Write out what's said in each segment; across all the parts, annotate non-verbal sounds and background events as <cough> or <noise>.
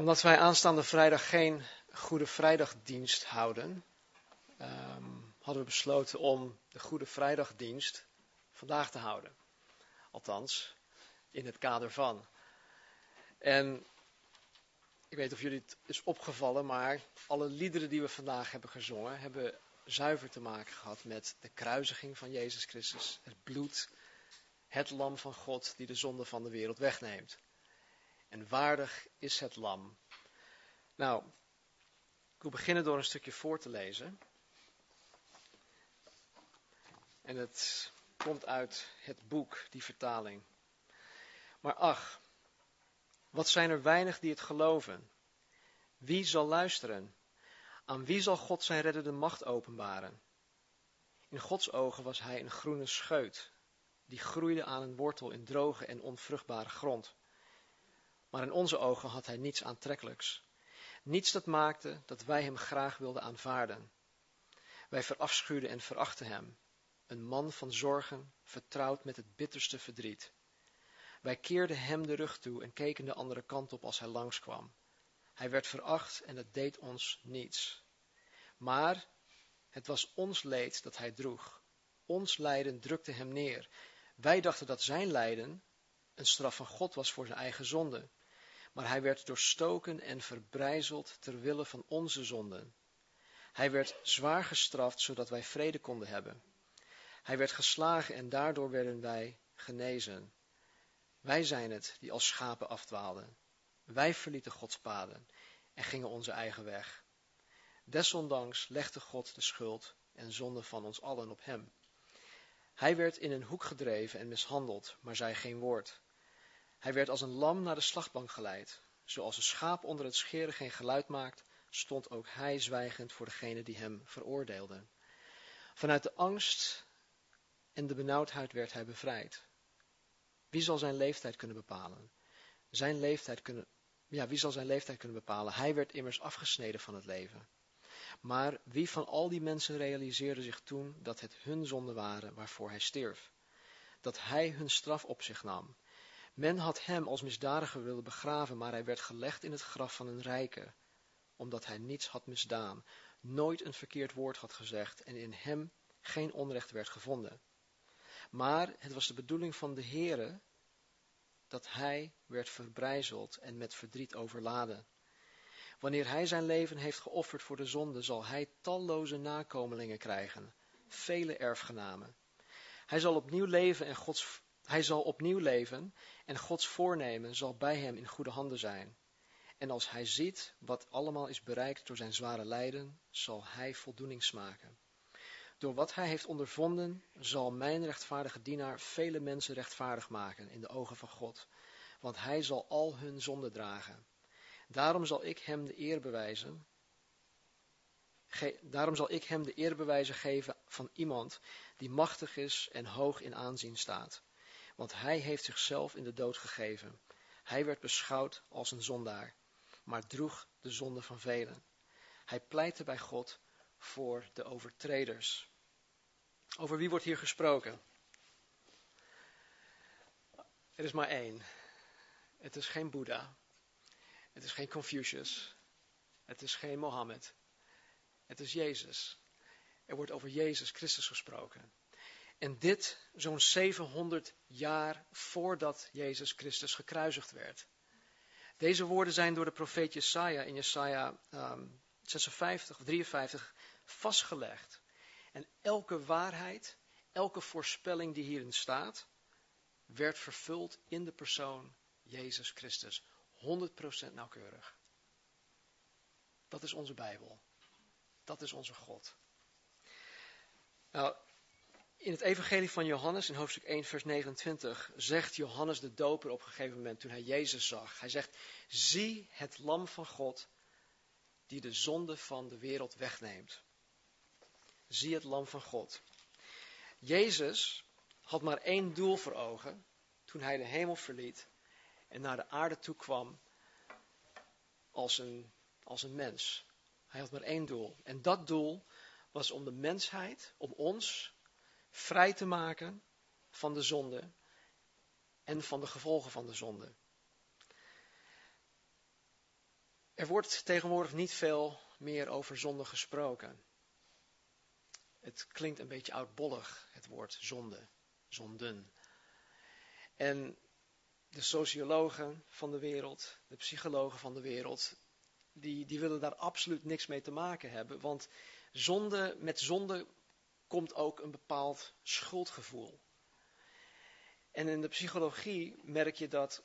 Omdat wij aanstaande vrijdag geen Goede Vrijdagdienst houden, ehm, hadden we besloten om de Goede Vrijdagdienst vandaag te houden. Althans, in het kader van. En ik weet of jullie het is opgevallen, maar alle liederen die we vandaag hebben gezongen, hebben zuiver te maken gehad met de kruisiging van Jezus Christus, het bloed, het lam van God die de zonde van de wereld wegneemt. En waardig is het lam. Nou, ik wil beginnen door een stukje voor te lezen. En het komt uit het boek, die vertaling. Maar ach, wat zijn er weinig die het geloven? Wie zal luisteren? Aan wie zal God zijn reddende macht openbaren? In Gods ogen was hij een groene scheut, die groeide aan een wortel in droge en onvruchtbare grond. Maar in onze ogen had hij niets aantrekkelijks. Niets dat maakte dat wij hem graag wilden aanvaarden. Wij verafschuwden en verachten hem. Een man van zorgen, vertrouwd met het bitterste verdriet. Wij keerden hem de rug toe en keken de andere kant op als hij langskwam. Hij werd veracht en het deed ons niets. Maar het was ons leed dat hij droeg. Ons lijden drukte hem neer. Wij dachten dat zijn lijden een straf van God was voor zijn eigen zonde. Maar hij werd doorstoken en verbrijzeld ter wille van onze zonden. Hij werd zwaar gestraft, zodat wij vrede konden hebben. Hij werd geslagen en daardoor werden wij genezen. Wij zijn het die als schapen afdwaalden. Wij verlieten Gods paden en gingen onze eigen weg. Desondanks legde God de schuld en zonde van ons allen op hem. Hij werd in een hoek gedreven en mishandeld, maar zei geen woord. Hij werd als een lam naar de slachtbank geleid. Zoals een schaap onder het scheren geen geluid maakt, stond ook hij zwijgend voor degene die hem veroordeelden. Vanuit de angst en de benauwdheid werd hij bevrijd. Wie zal zijn leeftijd kunnen bepalen? Zijn leeftijd kunnen, ja, wie zal zijn leeftijd kunnen bepalen? Hij werd immers afgesneden van het leven. Maar wie van al die mensen realiseerde zich toen dat het hun zonden waren waarvoor hij stierf? Dat hij hun straf op zich nam. Men had hem als misdadiger willen begraven, maar hij werd gelegd in het graf van een rijke, omdat hij niets had misdaan, nooit een verkeerd woord had gezegd en in hem geen onrecht werd gevonden. Maar het was de bedoeling van de Heere dat hij werd verbrijzeld en met verdriet overladen. Wanneer hij zijn leven heeft geofferd voor de zonde, zal hij talloze nakomelingen krijgen, vele erfgenamen. Hij zal opnieuw leven en Gods, hij zal opnieuw leven en Gods voornemen zal bij hem in goede handen zijn. En als hij ziet wat allemaal is bereikt door zijn zware lijden, zal hij voldoening smaken. Door wat hij heeft ondervonden, zal mijn rechtvaardige dienaar vele mensen rechtvaardig maken in de ogen van God, want hij zal al hun zonde dragen. Daarom zal ik hem de eer bewijzen. daarom zal ik hem de eer bewijzen geven van iemand die machtig is en hoog in aanzien staat. Want hij heeft zichzelf in de dood gegeven. Hij werd beschouwd als een zondaar, maar droeg de zonde van velen. Hij pleitte bij God voor de overtreders. Over wie wordt hier gesproken? Er is maar één. Het is geen Boeddha. Het is geen Confucius. Het is geen Mohammed. Het is Jezus. Er wordt over Jezus Christus gesproken. En dit zo'n 700 jaar voordat Jezus Christus gekruisigd werd. Deze woorden zijn door de profeet Jesaja in Jesaja um, 56 of 53 vastgelegd. En elke waarheid, elke voorspelling die hierin staat, werd vervuld in de persoon Jezus Christus. 100% nauwkeurig. Dat is onze Bijbel. Dat is onze God. Nou, in het Evangelie van Johannes, in hoofdstuk 1, vers 29, zegt Johannes de Doper op een gegeven moment toen hij Jezus zag. Hij zegt: Zie het Lam van God die de zonde van de wereld wegneemt. Zie het lam van God. Jezus had maar één doel voor ogen toen hij de hemel verliet en naar de aarde toe kwam als een, als een mens. Hij had maar één doel. En dat doel was om de mensheid, om ons, vrij te maken van de zonde en van de gevolgen van de zonde. Er wordt tegenwoordig niet veel meer over zonde gesproken. Het klinkt een beetje oudbollig, het woord zonde, zonden. En de sociologen van de wereld, de psychologen van de wereld, die, die willen daar absoluut niks mee te maken hebben. Want zonde, met zonde komt ook een bepaald schuldgevoel. En in de psychologie merk je dat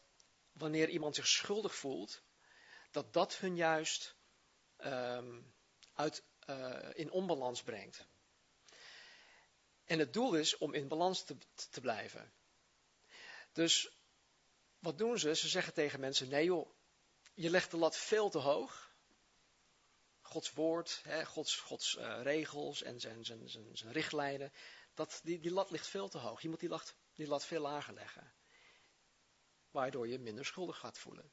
wanneer iemand zich schuldig voelt, dat dat hun juist ehm, uit, uh, in onbalans brengt. En het doel is om in balans te, te blijven. Dus wat doen ze? Ze zeggen tegen mensen: nee joh, je legt de lat veel te hoog. Gods woord, hè, Gods, Gods uh, regels en zijn, zijn, zijn, zijn richtlijnen, dat, die, die lat ligt veel te hoog. Je moet die lat, die lat veel lager leggen. Waardoor je minder schuldig gaat voelen.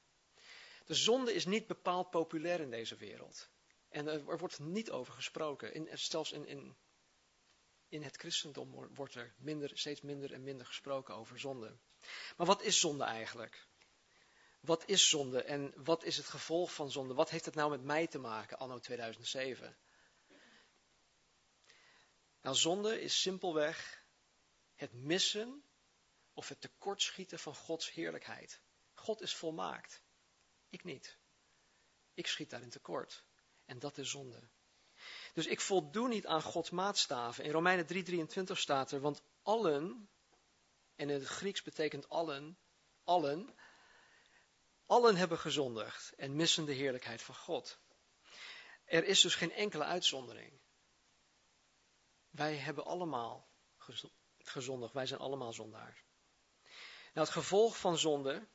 De zonde is niet bepaald populair in deze wereld. En er wordt niet over gesproken. In, zelfs in, in, in het christendom wordt er minder, steeds minder en minder gesproken over zonde. Maar wat is zonde eigenlijk? Wat is zonde en wat is het gevolg van zonde? Wat heeft het nou met mij te maken, anno 2007? Nou, zonde is simpelweg het missen of het tekortschieten van Gods heerlijkheid. God is volmaakt. Ik niet. Ik schiet daarin tekort. En dat is zonde. Dus ik voldoe niet aan Gods maatstaven. In Romeinen 3:23 staat er, want allen, en in het Grieks betekent allen, allen, allen hebben gezondigd en missen de heerlijkheid van God. Er is dus geen enkele uitzondering. Wij hebben allemaal gezondigd, wij zijn allemaal zondaar. Nou, het gevolg van zonde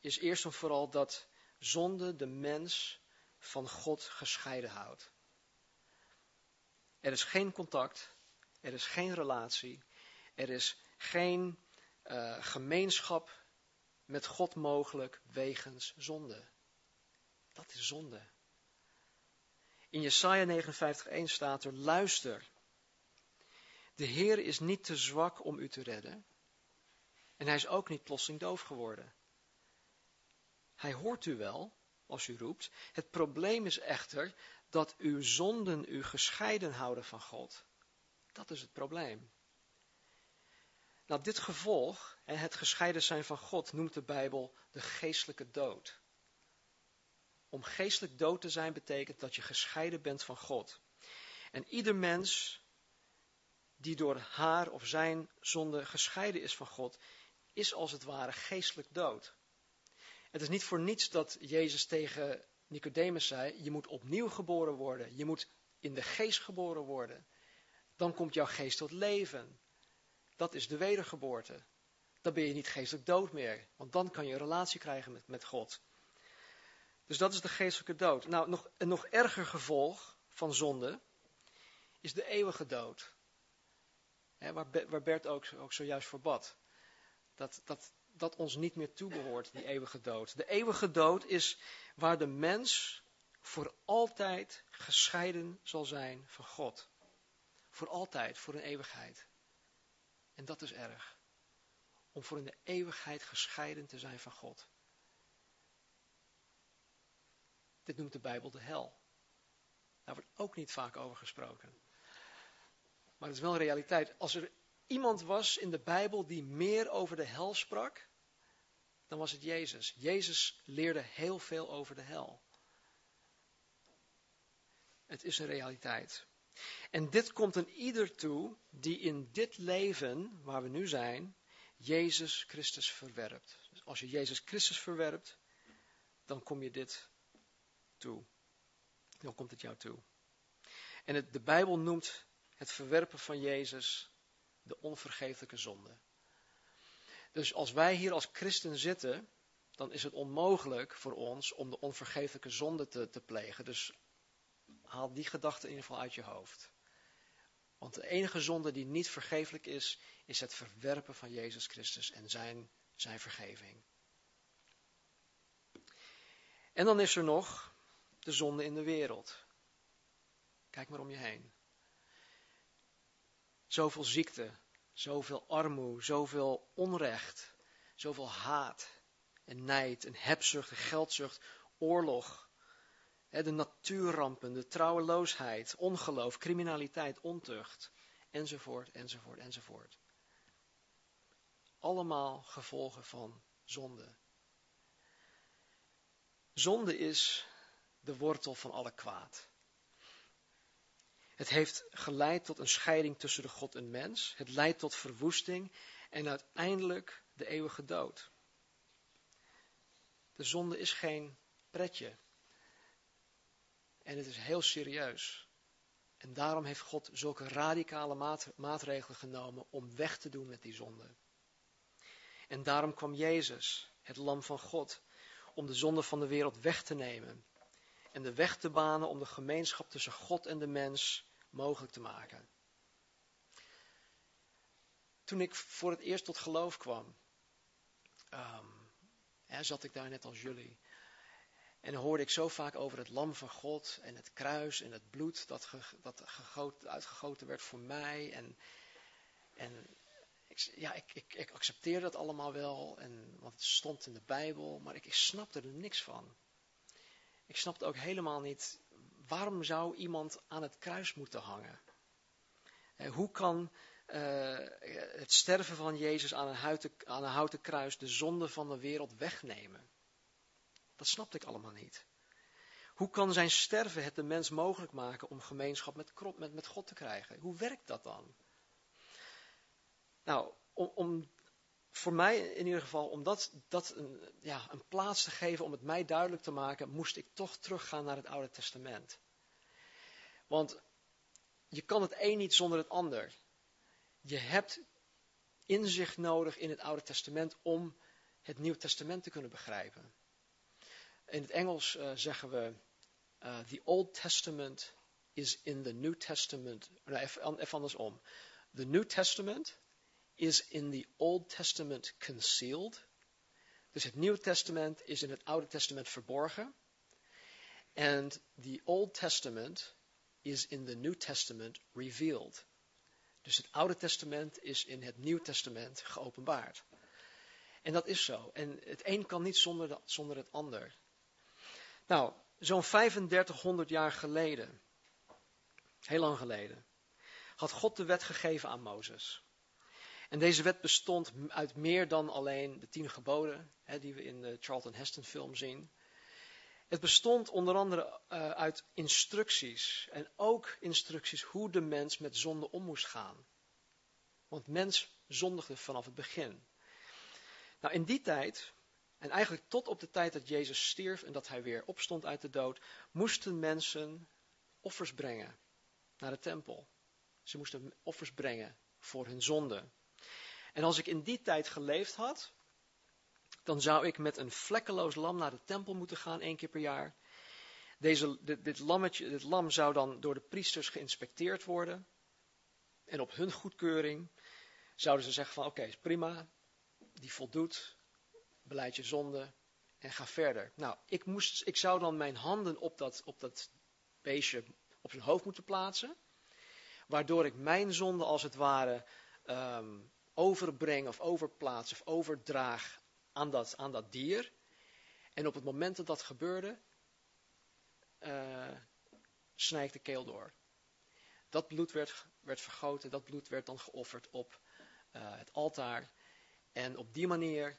is eerst en vooral dat zonde de mens van God gescheiden houdt. Er is geen contact, er is geen relatie, er is geen uh, gemeenschap met God mogelijk wegens zonde. Dat is zonde. In Jesaja 59:1 staat er: Luister. De Heer is niet te zwak om u te redden. En hij is ook niet plotseling doof geworden. Hij hoort u wel als u roept. Het probleem is echter dat uw zonden u gescheiden houden van God. Dat is het probleem. Nou, dit gevolg, het gescheiden zijn van God, noemt de Bijbel de geestelijke dood. Om geestelijk dood te zijn betekent dat je gescheiden bent van God. En ieder mens die door haar of zijn zonde gescheiden is van God, is als het ware geestelijk dood. Het is niet voor niets dat Jezus tegen Nicodemus zei: Je moet opnieuw geboren worden. Je moet in de geest geboren worden. Dan komt jouw geest tot leven. Dat is de wedergeboorte. Dan ben je niet geestelijk dood meer. Want dan kan je een relatie krijgen met, met God. Dus dat is de geestelijke dood. Nou, nog, een nog erger gevolg van zonde is de eeuwige dood. waar, Bert ook, ook zojuist voor bad. Dat, dat, dat ons niet meer toebehoort, die eeuwige dood. De eeuwige dood is waar de mens voor altijd gescheiden zal zijn van God. Voor altijd, voor een eeuwigheid. En dat is erg. Om voor in de eeuwigheid gescheiden te zijn van God. Dit noemt de Bijbel de hel. Daar wordt ook niet vaak over gesproken. Maar het is wel een realiteit. Als er iemand was in de Bijbel die meer over de hel sprak, dan was het Jezus. Jezus leerde heel veel over de hel. Het is een realiteit. En dit komt een ieder toe die in dit leven, waar we nu zijn, Jezus Christus verwerpt. Dus als je Jezus Christus verwerpt, dan kom je dit toe. Dan komt het jou toe. En de Bijbel noemt het verwerpen van Jezus de onvergeeflijke zonde. Dus als wij hier als christen zitten, dan is het onmogelijk voor ons om de onvergeeflijke zonde te, te plegen. Dus haal die gedachte in ieder geval uit je hoofd. Want de enige zonde die niet vergeeflijk is, is het verwerpen van Jezus Christus en zijn, zijn vergeving. En dan is er nog de zonde in de wereld. Kijk maar om je heen. Zoveel ziekte, zoveel armoede, zoveel onrecht, zoveel haat en nijd en hebzucht en geldzucht, oorlog, de natuurrampen, de trouweloosheid, ongeloof, criminaliteit, ontucht, enzovoort, enzovoort, enzovoort. Allemaal gevolgen van zonde. Zonde is de wortel van alle kwaad. Het heeft geleid tot een scheiding tussen de God en mens. Het leidt tot verwoesting en uiteindelijk de eeuwige dood. De zonde is geen pretje. En het is heel serieus. En daarom heeft God zulke radicale maatregelen genomen om weg te doen met die zonde. En daarom kwam Jezus, het lam van God, om de zonde van de wereld weg te nemen. En de weg te banen om de gemeenschap tussen God en de mens mogelijk te maken. Toen ik voor het eerst tot geloof kwam, um, zat ik daar net als jullie. En dan hoorde ik zo vaak over het lam van God en het kruis en het bloed dat, gegoten, uitgegoten werd voor mij. En, en ik, ja, ik, ik, ik accepteerde dat allemaal wel, en, want het stond in de Bijbel, maar ik, snapte er niks van. Ik snapte ook helemaal niet, waarom zou iemand aan het kruis moeten hangen? Eh, hoe kan uh, het sterven van Jezus aan een, houten, aan een houten kruis de zonde van de wereld wegnemen? Dat snapte ik allemaal niet. Hoe kan zijn sterven het de mens mogelijk maken om gemeenschap met, met, met God te krijgen? Hoe werkt dat dan? Nou, om, om, voor mij in ieder geval, om dat, dat een, ja, een plaats te geven, om het mij duidelijk te maken, moest ik toch teruggaan naar het Oude Testament. Want je kan het een niet zonder het ander. Je hebt inzicht nodig in het Oude Testament om het Nieuw Testament te kunnen begrijpen. In het Engels uh, zeggen we: uh, The Old Testament is in the New Testament. Nou, even, andersom. The New Testament is in the Old Testament concealed. Dus het Nieuwe Testament is in het Oude Testament verborgen. And the Old Testament is in the New Testament revealed. Dus het Oude Testament is in het Nieuwe Testament geopenbaard. En dat is zo. En het een kan niet zonder, zonder het ander. Nou, zo'n 3500 jaar geleden, heel lang geleden, had God de wet gegeven aan Mozes. En deze wet bestond uit meer dan alleen de tien geboden, hè, die we in de Charlton Heston film zien. Het bestond onder andere uh, uit instructies en ook instructies hoe de mens met zonde om moest gaan. Want mens zondigde vanaf het begin. Nou, in die tijd, en eigenlijk tot op de tijd dat Jezus stierf en dat hij weer opstond uit de dood, moesten mensen offers brengen naar de tempel. Ze moesten offers brengen voor hun zonde. En als ik in die tijd geleefd had, dan zou ik met een vlekkeloos lam naar de tempel moeten gaan, één keer per jaar. Deze, dit, lammetje, dit lam zou dan door de priesters geïnspecteerd worden. En op hun goedkeuring zouden ze zeggen van oké, okay, prima, die voldoet, beleid je zonde en ga verder. Nou, ik, moest, ik zou dan mijn handen op dat, op dat beestje op zijn hoofd moeten plaatsen. Waardoor ik mijn zonde als het ware um, overbreng of overplaats of overdraag aan dat, aan dat dier. En op het moment dat dat gebeurde, uh, snij ik de keel door. Dat bloed werd, werd vergoten, dat bloed werd dan geofferd op uh, het altaar. En op die manier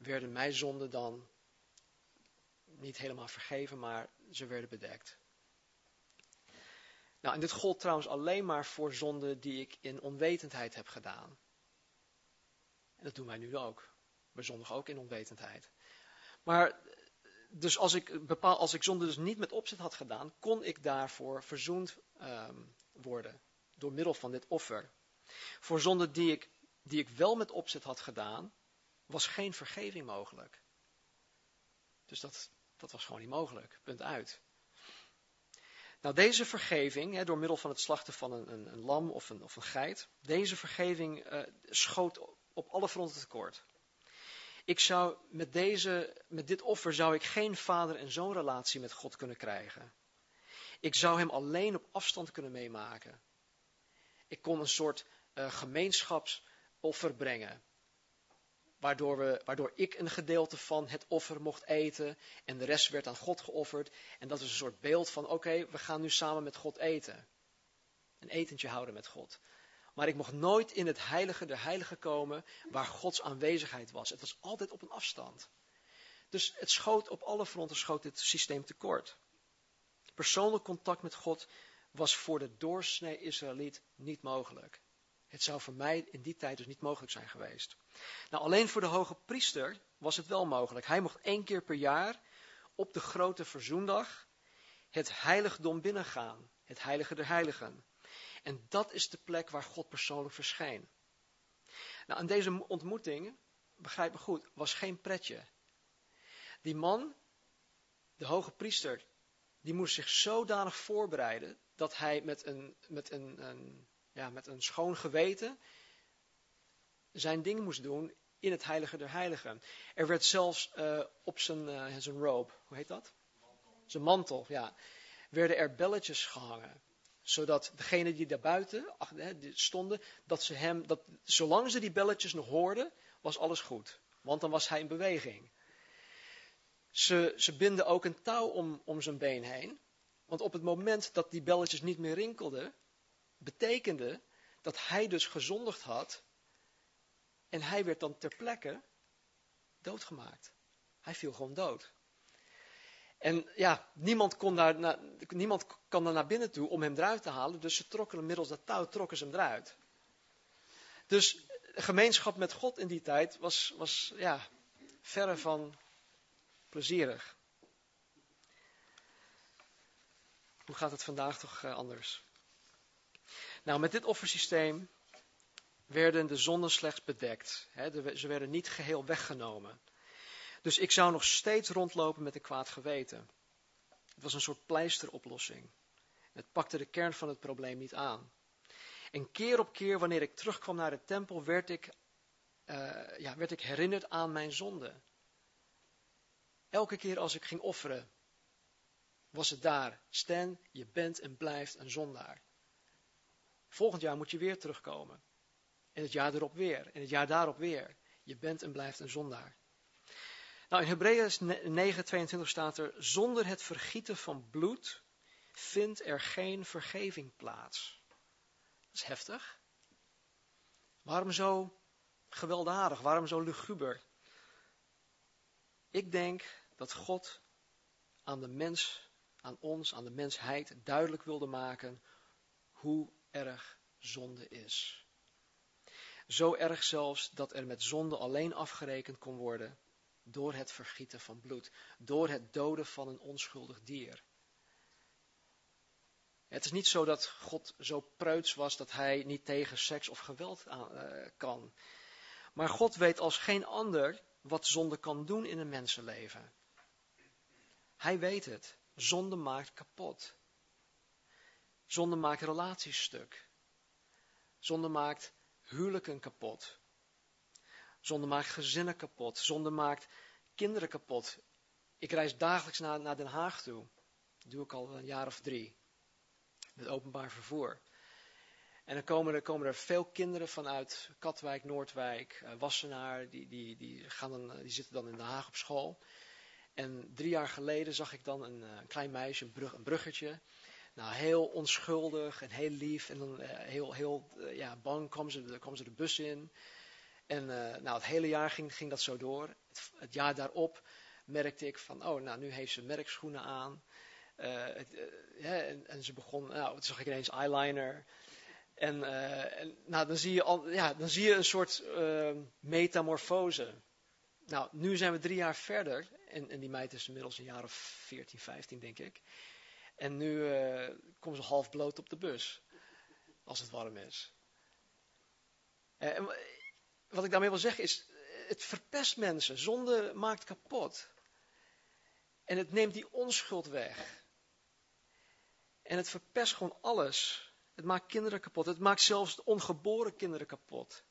werden mijn zonden dan niet helemaal vergeven, maar ze werden bedekt. Nou, en dit gold trouwens alleen maar voor zonden die ik in onwetendheid heb gedaan. En dat doen wij nu ook. We zondigen ook in onwetendheid. Maar dus als ik, bepaal, als ik zonde dus niet met opzet had gedaan, kon ik daarvoor verzoend um, worden. Door middel van dit offer. Voor zonde die ik, die ik wel met opzet had gedaan, was geen vergeving mogelijk. Dus dat, dat was gewoon niet mogelijk. Punt uit. Nou, deze vergeving, hè, door middel van het slachten van een, een, een lam of een, of een geit, deze vergeving uh, schoot op alle fronten tekort. Ik zou met, deze, met dit offer zou ik geen vader- en zoonrelatie met God kunnen krijgen. Ik zou hem alleen op afstand kunnen meemaken. Ik kon een soort uh, gemeenschapsoffer brengen. Waardoor, we, waardoor ik een gedeelte van het offer mocht eten en de rest werd aan God geofferd. En dat is een soort beeld van, oké, we gaan nu samen met God eten. Een etentje houden met God. Maar ik mocht nooit in het heilige der heiligen komen waar Gods aanwezigheid was. Het was altijd op een afstand. Dus het schoot op alle fronten schoot dit systeem tekort. Persoonlijk contact met God was voor de doorsnee Israëliet niet mogelijk. Het zou voor mij in die tijd dus niet mogelijk zijn geweest. Nou, alleen voor de hoge priester was het wel mogelijk. Hij mocht één keer per jaar op de grote verzoendag het heiligdom binnengaan. Het heilige der heiligen. En dat is de plek waar God persoonlijk verscheen. Nou, aan deze ontmoeting, begrijp me goed, was geen pretje. Die man, de hoge priester, die moest zich zodanig voorbereiden dat hij met een, met een, een ja, met een schoon geweten zijn ding moest doen in het heilige der heiligen. Er werd zelfs uh, op zijn, uh, zijn robe, hoe heet dat? Zijn mantel, ja. Werden er belletjes gehangen. Zodat degene die daar buiten stonden, dat ze hem, dat, zolang ze die belletjes nog hoorden, was alles goed. Want dan was hij in beweging. Ze, ze binden ook een touw om, om zijn been heen. Want op het moment dat die belletjes niet meer rinkelden, betekende dat hij dus gezondigd had en hij werd dan ter plekke doodgemaakt. Hij viel gewoon dood. En ja, niemand, kon daar, niemand kan daar naar binnen toe om hem eruit te halen, dus ze trokken hem middels dat touw trokken ze hem eruit. Dus gemeenschap met God in die tijd was, was ja, verre van plezierig. Hoe gaat het vandaag toch eh, anders? Nou, met dit offersysteem werden de zonden slechts bedekt. ze werden niet geheel weggenomen. Dus ik zou nog steeds rondlopen met een kwaad geweten. Het was een soort pleisteroplossing. Het pakte de kern van het probleem niet aan. En keer op keer, wanneer ik terugkwam naar de tempel, werd ik, uh, ja, werd ik herinnerd aan mijn zonde. Elke keer als ik ging offeren, was het daar. Stan, je bent en blijft een zondaar. Volgend jaar moet je weer terugkomen. En het jaar erop weer. En het jaar daarop weer. Je bent en blijft een zondaar. Nou, in Hebreeën 9:22 staat er: Zonder het vergieten van bloed vindt er geen vergeving plaats. Dat is heftig. Waarom zo gewelddadig? Waarom zo luguber? Ik denk dat God aan de mens, aan ons, aan de mensheid duidelijk wilde maken hoe erg zonde is. Zo erg zelfs dat er met zonde alleen afgerekend kon worden door het vergieten van bloed, door het doden van een onschuldig dier. Het is niet zo dat God zo preuts was dat hij niet tegen seks of geweld uh, kan. Maar God weet als geen ander wat zonde kan doen in een mensenleven. Hij weet het. Zonde maakt kapot. Zonde maakt relaties stuk. Zonde maakt huwelijken kapot. Zonde maakt gezinnen kapot. Zonde maakt kinderen kapot. Ik reis dagelijks naar, naar Den Haag toe. Dat doe ik al een jaar of drie. Met openbaar vervoer. En dan komen er, komen er veel kinderen vanuit Katwijk, Noordwijk, uh, Wassenaar. Die, die, die, gaan dan, die zitten dan in Den Haag op school. En drie jaar geleden zag ik dan een, eh, klein meisje, brug, een bruggetje. Nou, heel onschuldig en heel lief. En dan uh, heel, heel uh, ja, bang kwam ze, kwam ze de bus in. En nou, het hele jaar ging, ging dat zo door. Het, jaar daarop merkte ik van, oh, nou, nu heeft ze merkschoenen aan. Het, en, ze begon, nou, toen zag ik ineens eyeliner. En, en nou, dan, zie je al, ja, dan zie je een soort metamorfose. Nou, nu zijn we drie jaar verder. En, en die meid is inmiddels een jaar of 14, 15, denk ik. En nu uh, komen ze half bloot op de bus. Als het warm is. En wat ik daarmee wil zeggen is, het verpest mensen. Zonde maakt kapot. En het neemt die onschuld weg. En het verpest gewoon alles. Het maakt kinderen kapot. Het maakt zelfs ongeboren kinderen kapot.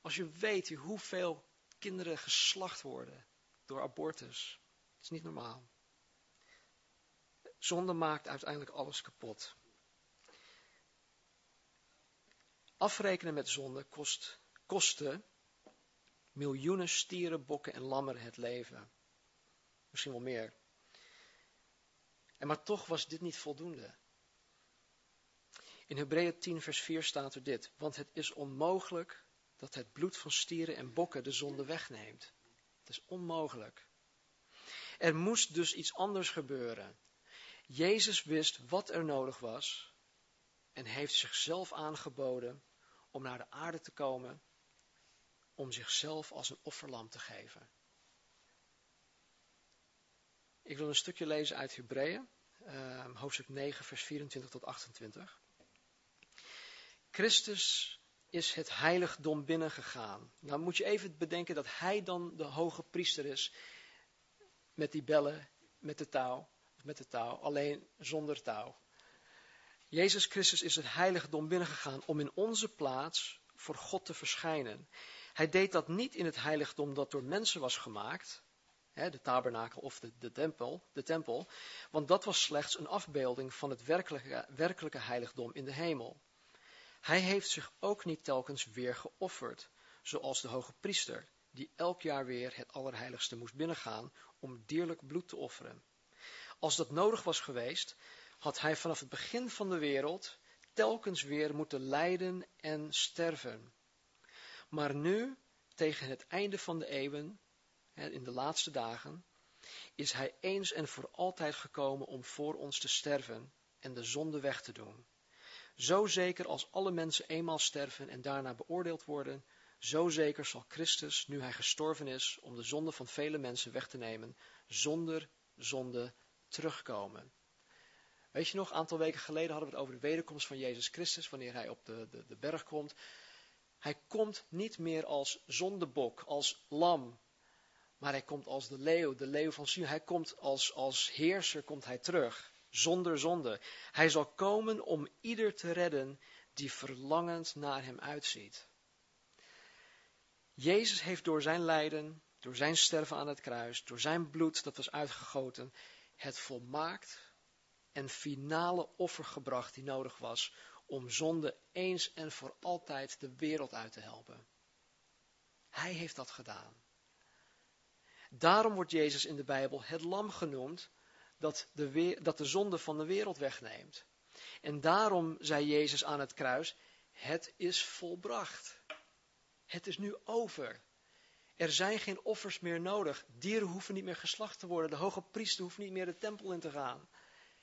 Als je weet hoeveel kinderen geslacht worden door abortus. Het is niet normaal. Zonde maakt uiteindelijk alles kapot. Afrekenen met zonde kost, kostte miljoenen stieren, bokken en lammeren het leven. Misschien wel meer. En maar toch was dit niet voldoende. In Hebreeën 10, vers 4 staat er dit: Want het is onmogelijk dat het bloed van stieren en bokken de zonde wegneemt. Het is onmogelijk. Er moest dus iets anders gebeuren. Jezus wist wat er nodig was en heeft zichzelf aangeboden om naar de aarde te komen, om zichzelf als een offerlam te geven. Ik wil een stukje lezen uit Hebreeën, uh, hoofdstuk 9, vers 24 tot 28. Christus is het heiligdom binnengegaan. Nou moet je even bedenken dat hij dan de hoge priester is met die bellen, met de touw, met de touw, alleen zonder touw. Jezus Christus is het heiligdom binnengegaan om in onze plaats voor God te verschijnen. Hij deed dat niet in het heiligdom dat door mensen was gemaakt, de tabernakel of de, de, tempel, de tempel, want dat was slechts een afbeelding van het werkelijke, werkelijke heiligdom in de hemel. Hij heeft zich ook niet telkens weer geofferd, zoals de hoge priester, die elk jaar weer het Allerheiligste moest binnengaan om dierlijk bloed te offeren. Als dat nodig was geweest, had hij vanaf het begin van de wereld telkens weer moeten lijden en sterven. Maar nu, tegen het einde van de eeuwen, in de laatste dagen, is hij eens en voor altijd gekomen om voor ons te sterven en de zonde weg te doen. Zo zeker als alle mensen eenmaal sterven en daarna beoordeeld worden, zo zeker zal Christus, nu hij gestorven is, om de zonde van vele mensen weg te nemen, zonder zonde terugkomen. Weet je nog, een aantal weken geleden hadden we het over de wederkomst van Jezus Christus, wanneer hij op de, de, de berg komt. Hij komt niet meer als zondebok, als lam, maar hij komt als de leeuw, de leeuw van Sion. Hij komt als, als heerser, komt hij terug, zonder zonde. Hij zal komen om ieder te redden die verlangend naar hem uitziet. Jezus heeft door zijn lijden, door zijn sterven aan het kruis, door zijn bloed dat was uitgegoten, het volmaakt en finale offer gebracht die nodig was om zonde eens en voor altijd de wereld uit te helpen. Hij heeft dat gedaan. Daarom wordt Jezus in de Bijbel het lam genoemd dat de, dat de zonde van de wereld wegneemt. En daarom zei Jezus aan het kruis, het is volbracht. Het is nu over. Er zijn geen offers meer nodig. Dieren hoeven niet meer geslacht te worden. De hoge priester hoeft niet meer de tempel in te gaan.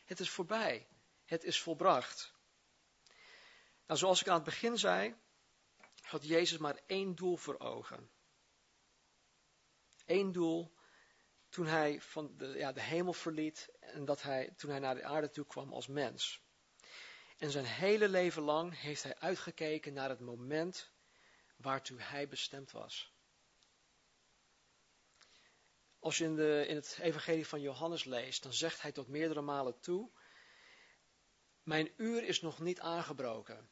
Het is voorbij. Het is volbracht. Nou, zoals ik aan het begin zei, had Jezus maar één doel voor ogen. Eén doel toen hij van de, ja, de hemel verliet en dat hij, toen hij naar de aarde toe kwam als mens. En zijn hele leven lang heeft hij uitgekeken naar het moment waartoe hij bestemd was. Als je in, de, in het evangelie van Johannes leest, dan zegt hij tot meerdere malen toe, mijn uur is nog niet aangebroken.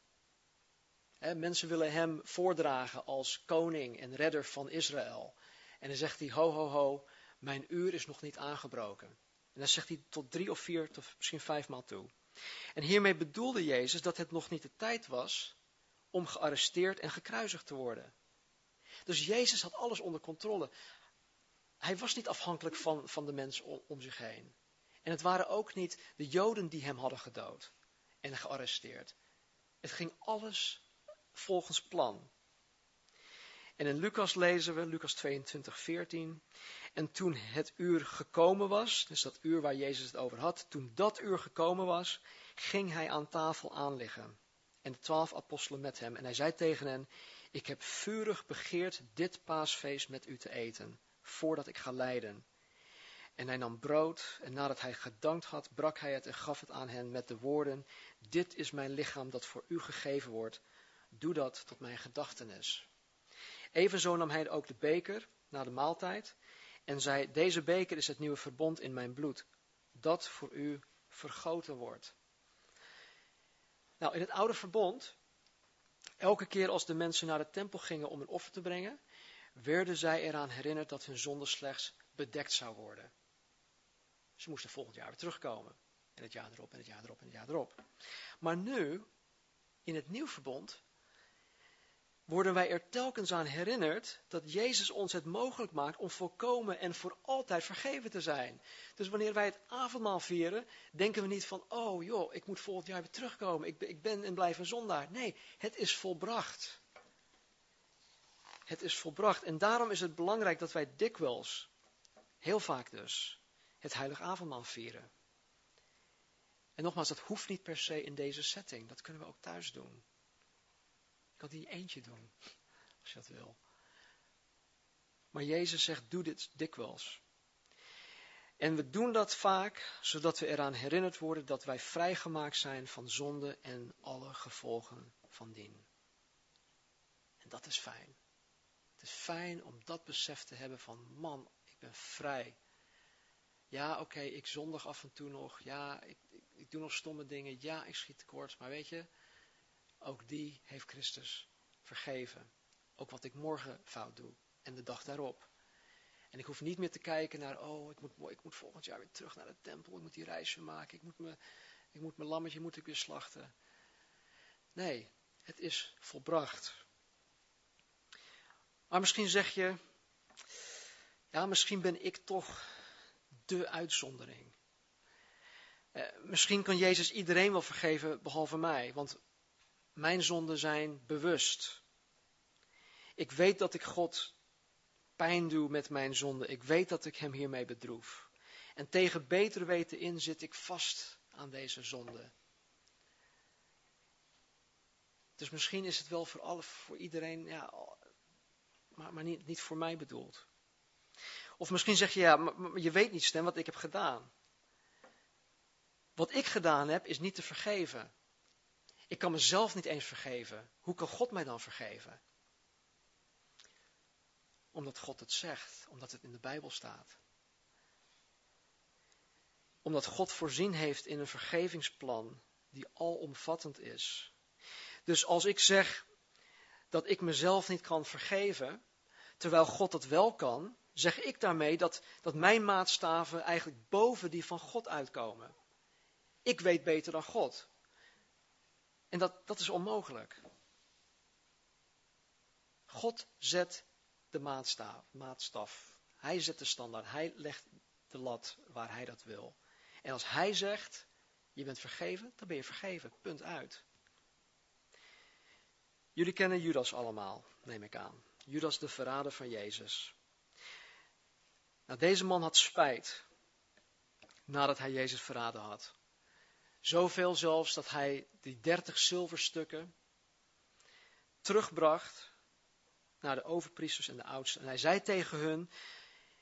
mensen willen hem voordragen als koning en redder van Israël. En dan zegt hij, ho, ho, ho, mijn uur is nog niet aangebroken. En dan zegt hij tot drie of vier, tot misschien vijf maal toe. En hiermee bedoelde Jezus dat het nog niet de tijd was om gearresteerd en gekruisigd te worden. Dus Jezus had alles onder controle. Hij was niet afhankelijk van, van de mensen om, zich heen. En het waren ook niet de Joden die hem hadden gedood en gearresteerd. Het ging alles volgens plan. En in Lucas lezen we, Lucas 22, 14. En toen het uur gekomen was, dus dat uur waar Jezus het over had, toen dat uur gekomen was, ging hij aan tafel aanliggen. En de twaalf apostelen met hem. En hij zei tegen hen, ik heb vurig begeerd dit paasfeest met u te eten voordat ik ga lijden. En hij nam brood en nadat hij gedankt had, brak hij het en gaf het aan hen met de woorden, dit is mijn lichaam dat voor u gegeven wordt, doe dat tot mijn gedachtenis. Evenzo nam hij ook de beker na de maaltijd en zei, deze beker is het nieuwe verbond in mijn bloed, dat voor u vergoten wordt. Nou, in het oude verbond, elke keer als de mensen naar de tempel gingen om een offer te brengen, werden zij eraan herinnerd dat hun zonde slechts bedekt zou worden. Ze moesten volgend jaar weer terugkomen. En het jaar erop, en het jaar erop, en het jaar erop. Maar nu, in het nieuw verbond, worden wij er telkens aan herinnerd dat Jezus ons het mogelijk maakt om volkomen en voor altijd vergeven te zijn. Dus wanneer wij het avondmaal vieren, denken we niet van, oh joh, ik moet volgend jaar weer terugkomen, ik ik ben en blijf een zondaar. Nee, het is volbracht. Het is volbracht. En daarom is het belangrijk dat wij dikwijls, heel vaak dus, het heilig avondmaal vieren. En nogmaals, dat hoeft niet per se in deze setting. Dat kunnen we ook thuis doen. Ik kan die eentje doen, <laughs> als je dat wil. Maar Jezus zegt, doe dit dikwijls. En we doen dat vaak, zodat we eraan herinnerd worden dat wij vrijgemaakt zijn van zonde en alle gevolgen van dien. En dat is fijn. Fijn om dat besef te hebben van, man, ik ben vrij. Ja, oké, ik zondig af en toe nog. Ja, ik, ik, ik doe nog stomme dingen. Ja, ik schiet tekort. Maar weet je, ook die heeft Christus vergeven. Ook wat ik morgen fout doe en de dag daarop. En ik hoef niet meer te kijken naar, oh, ik moet, ik moet volgend jaar weer terug naar de tempel. Ik moet die reis maken. Ik moet, me, ik moet mijn lammetje moet ik weer slachten. Nee, het is volbracht. Maar misschien zeg je, ja, misschien ben ik toch de uitzondering. Eh, misschien kan Jezus iedereen wel vergeven, behalve mij, want mijn zonden zijn bewust. Ik weet dat ik God pijn doe met mijn zonde. Ik weet dat ik Hem hiermee bedroef. En tegen beter weten in zit ik vast aan deze zonde. Dus misschien is het wel voor, alle, voor iedereen, ja, maar, maar niet, niet voor mij bedoeld. Of misschien zeg je, ja, maar je weet niet, Stem, wat ik heb gedaan. Wat ik gedaan heb, is niet te vergeven. Ik kan mezelf niet eens vergeven. Hoe kan God mij dan vergeven? Omdat God het zegt, omdat het in de Bijbel staat. Omdat God voorzien heeft in een vergevingsplan die alomvattend is. Dus als ik zeg dat ik mezelf niet kan vergeven, terwijl God dat wel kan, zeg ik daarmee dat, dat mijn maatstaven eigenlijk boven die van God uitkomen. Ik weet beter dan God. En dat, dat is onmogelijk. God zet de maatstaf, maatstaf. Hij zet de standaard. Hij legt de lat waar hij dat wil. En als hij zegt, je bent vergeven, dan ben je vergeven. Punt uit. Jullie kennen Judas allemaal, neem ik aan. Judas de verrader van Jezus. Nou, deze man had spijt nadat hij Jezus verraden had. Zoveel zelfs dat hij die dertig zilverstukken terugbracht naar de overpriesters en de oudsten. En hij zei tegen hun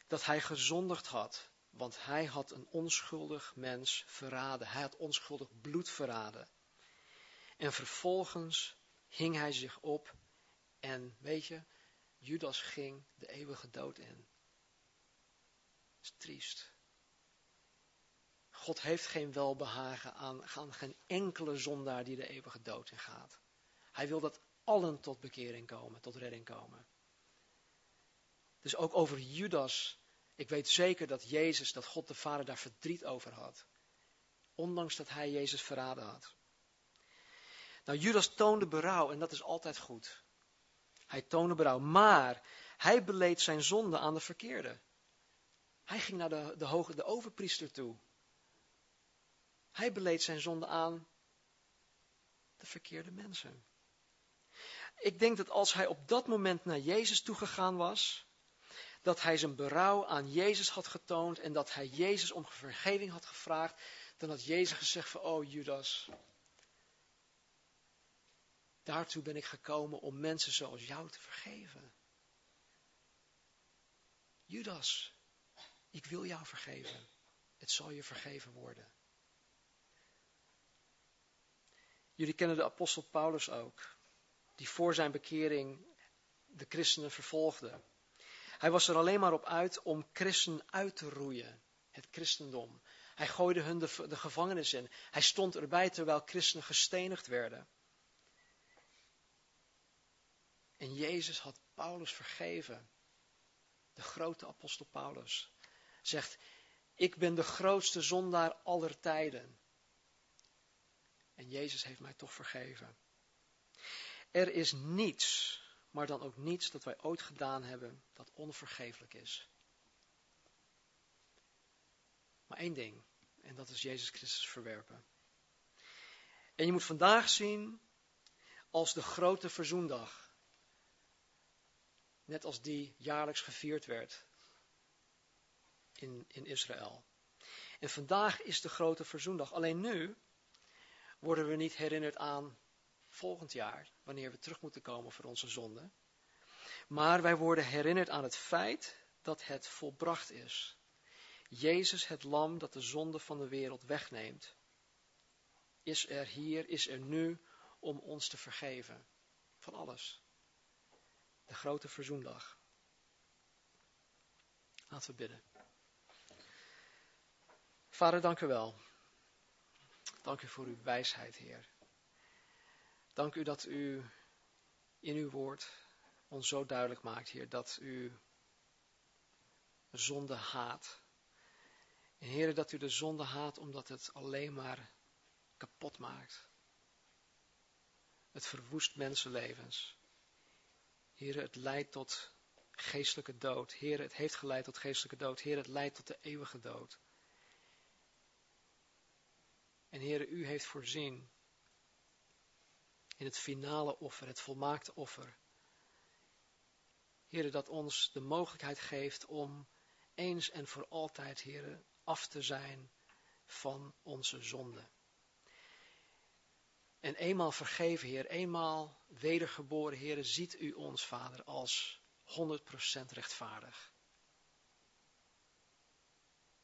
dat hij gezondigd had, want hij had een onschuldig mens verraden. Hij had onschuldig bloed verraden. En vervolgens hing hij zich op en weet je, Judas ging de eeuwige dood in. Dat is triest. God heeft geen welbehagen aan, aan geen enkele zondaar die de eeuwige dood in gaat. Hij wil dat allen tot bekering komen, tot redding komen. Dus ook over Judas, ik weet zeker dat Jezus, dat God de Vader daar verdriet over had. Ondanks dat hij Jezus verraden had. Nou, Judas toonde berouw en dat is altijd goed. Hij toonde berouw, maar hij beleed zijn zonde aan de verkeerde. Hij ging naar de, de, hoge, de overpriester toe. Hij beleed zijn zonde aan de verkeerde mensen. Ik denk dat als hij op dat moment naar Jezus toegegaan was, dat hij zijn berouw aan Jezus had getoond en dat hij Jezus om vergeving had gevraagd, dan had Jezus gezegd van, oh Judas, daartoe ben ik gekomen om mensen zoals jou te vergeven. Judas, ik wil jou vergeven. Het zal je vergeven worden. Jullie kennen de apostel Paulus ook, die voor zijn bekering de christenen vervolgde. Hij was er alleen maar op uit om christenen uit te roeien, het christendom. Hij gooide hun de, de gevangenis in. Hij stond erbij terwijl christenen gestenigd werden. En Jezus had Paulus vergeven. De grote apostel Paulus zegt, ik ben de grootste zondaar aller tijden. En Jezus heeft mij toch vergeven. Er is niets maar dan ook niets dat wij ooit gedaan hebben dat onvergeeflijk is. Maar één ding, en dat is Jezus Christus verwerpen. En je moet vandaag zien als de grote verzoendag. Net als die jaarlijks gevierd werd in, in Israël. En vandaag is de grote verzoendag. Alleen nu worden we niet herinnerd aan volgend jaar, wanneer we terug moeten komen voor onze zonde. Maar wij worden herinnerd aan het feit dat het volbracht is. Jezus, het lam dat de zonde van de wereld wegneemt, is er hier, is er nu om ons te vergeven. Van alles. De grote verzoendag. Laten we bidden. Vader, dank u wel. Dank u voor uw wijsheid, Heer. Dank u dat u in uw woord ons zo duidelijk maakt, Heer, dat u zonde haat. En Heer, dat u de zonde haat omdat het alleen maar kapot maakt. Het verwoest mensenlevens. Heer, het leidt tot geestelijke dood. Heer, het heeft geleid tot geestelijke dood. Heer, het leidt tot de eeuwige dood. En Heer, u heeft voorzien in het finale offer, het volmaakte offer. Heer, dat ons de mogelijkheid geeft om eens en voor altijd, Heer, af te zijn van onze zonde. En eenmaal vergeven, Heer, eenmaal wedergeboren, Heer, ziet u ons, Vader, als 100% rechtvaardig.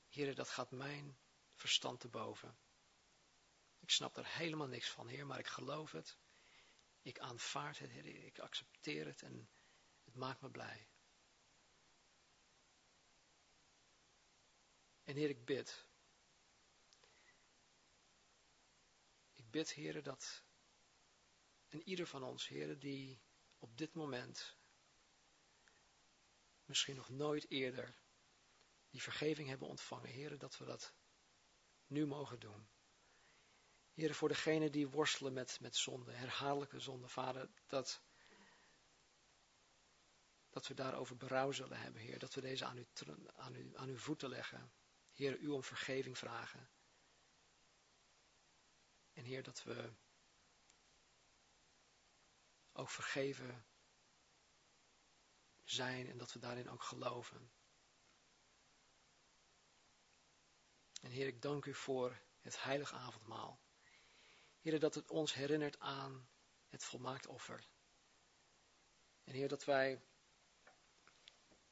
Heer, dat gaat mijn verstand te boven. Ik snap er helemaal niks van, Heer, maar ik geloof het. Ik aanvaard het, Heer, ik accepteer het en het maakt me blij. En Heer, ik bid. Bid, Heer, dat en ieder van ons, Heer, die op dit moment misschien nog nooit eerder die vergeving hebben ontvangen, Heer, dat we dat nu mogen doen. Heer, voor degenen die worstelen met, met zonde, herhaaldelijke zonde, Vader, dat, dat we daarover berouw zullen hebben, Heer. Dat we deze aan, u, aan, u, aan uw voeten leggen. Heer, u om vergeving vragen. En Heer, dat we ook vergeven zijn en dat we daarin ook geloven. En Heer, ik dank u voor het heilige avondmaal. Heer, dat het ons herinnert aan het volmaakt offer. En Heer, dat wij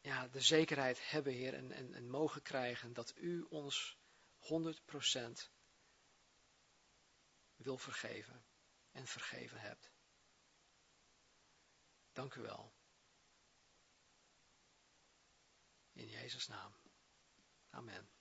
ja, de zekerheid hebben, Heer, en, en, en mogen krijgen dat U ons 100% wil vergeven en vergeven hebt. Dank u wel. In Jezus' naam. Amen.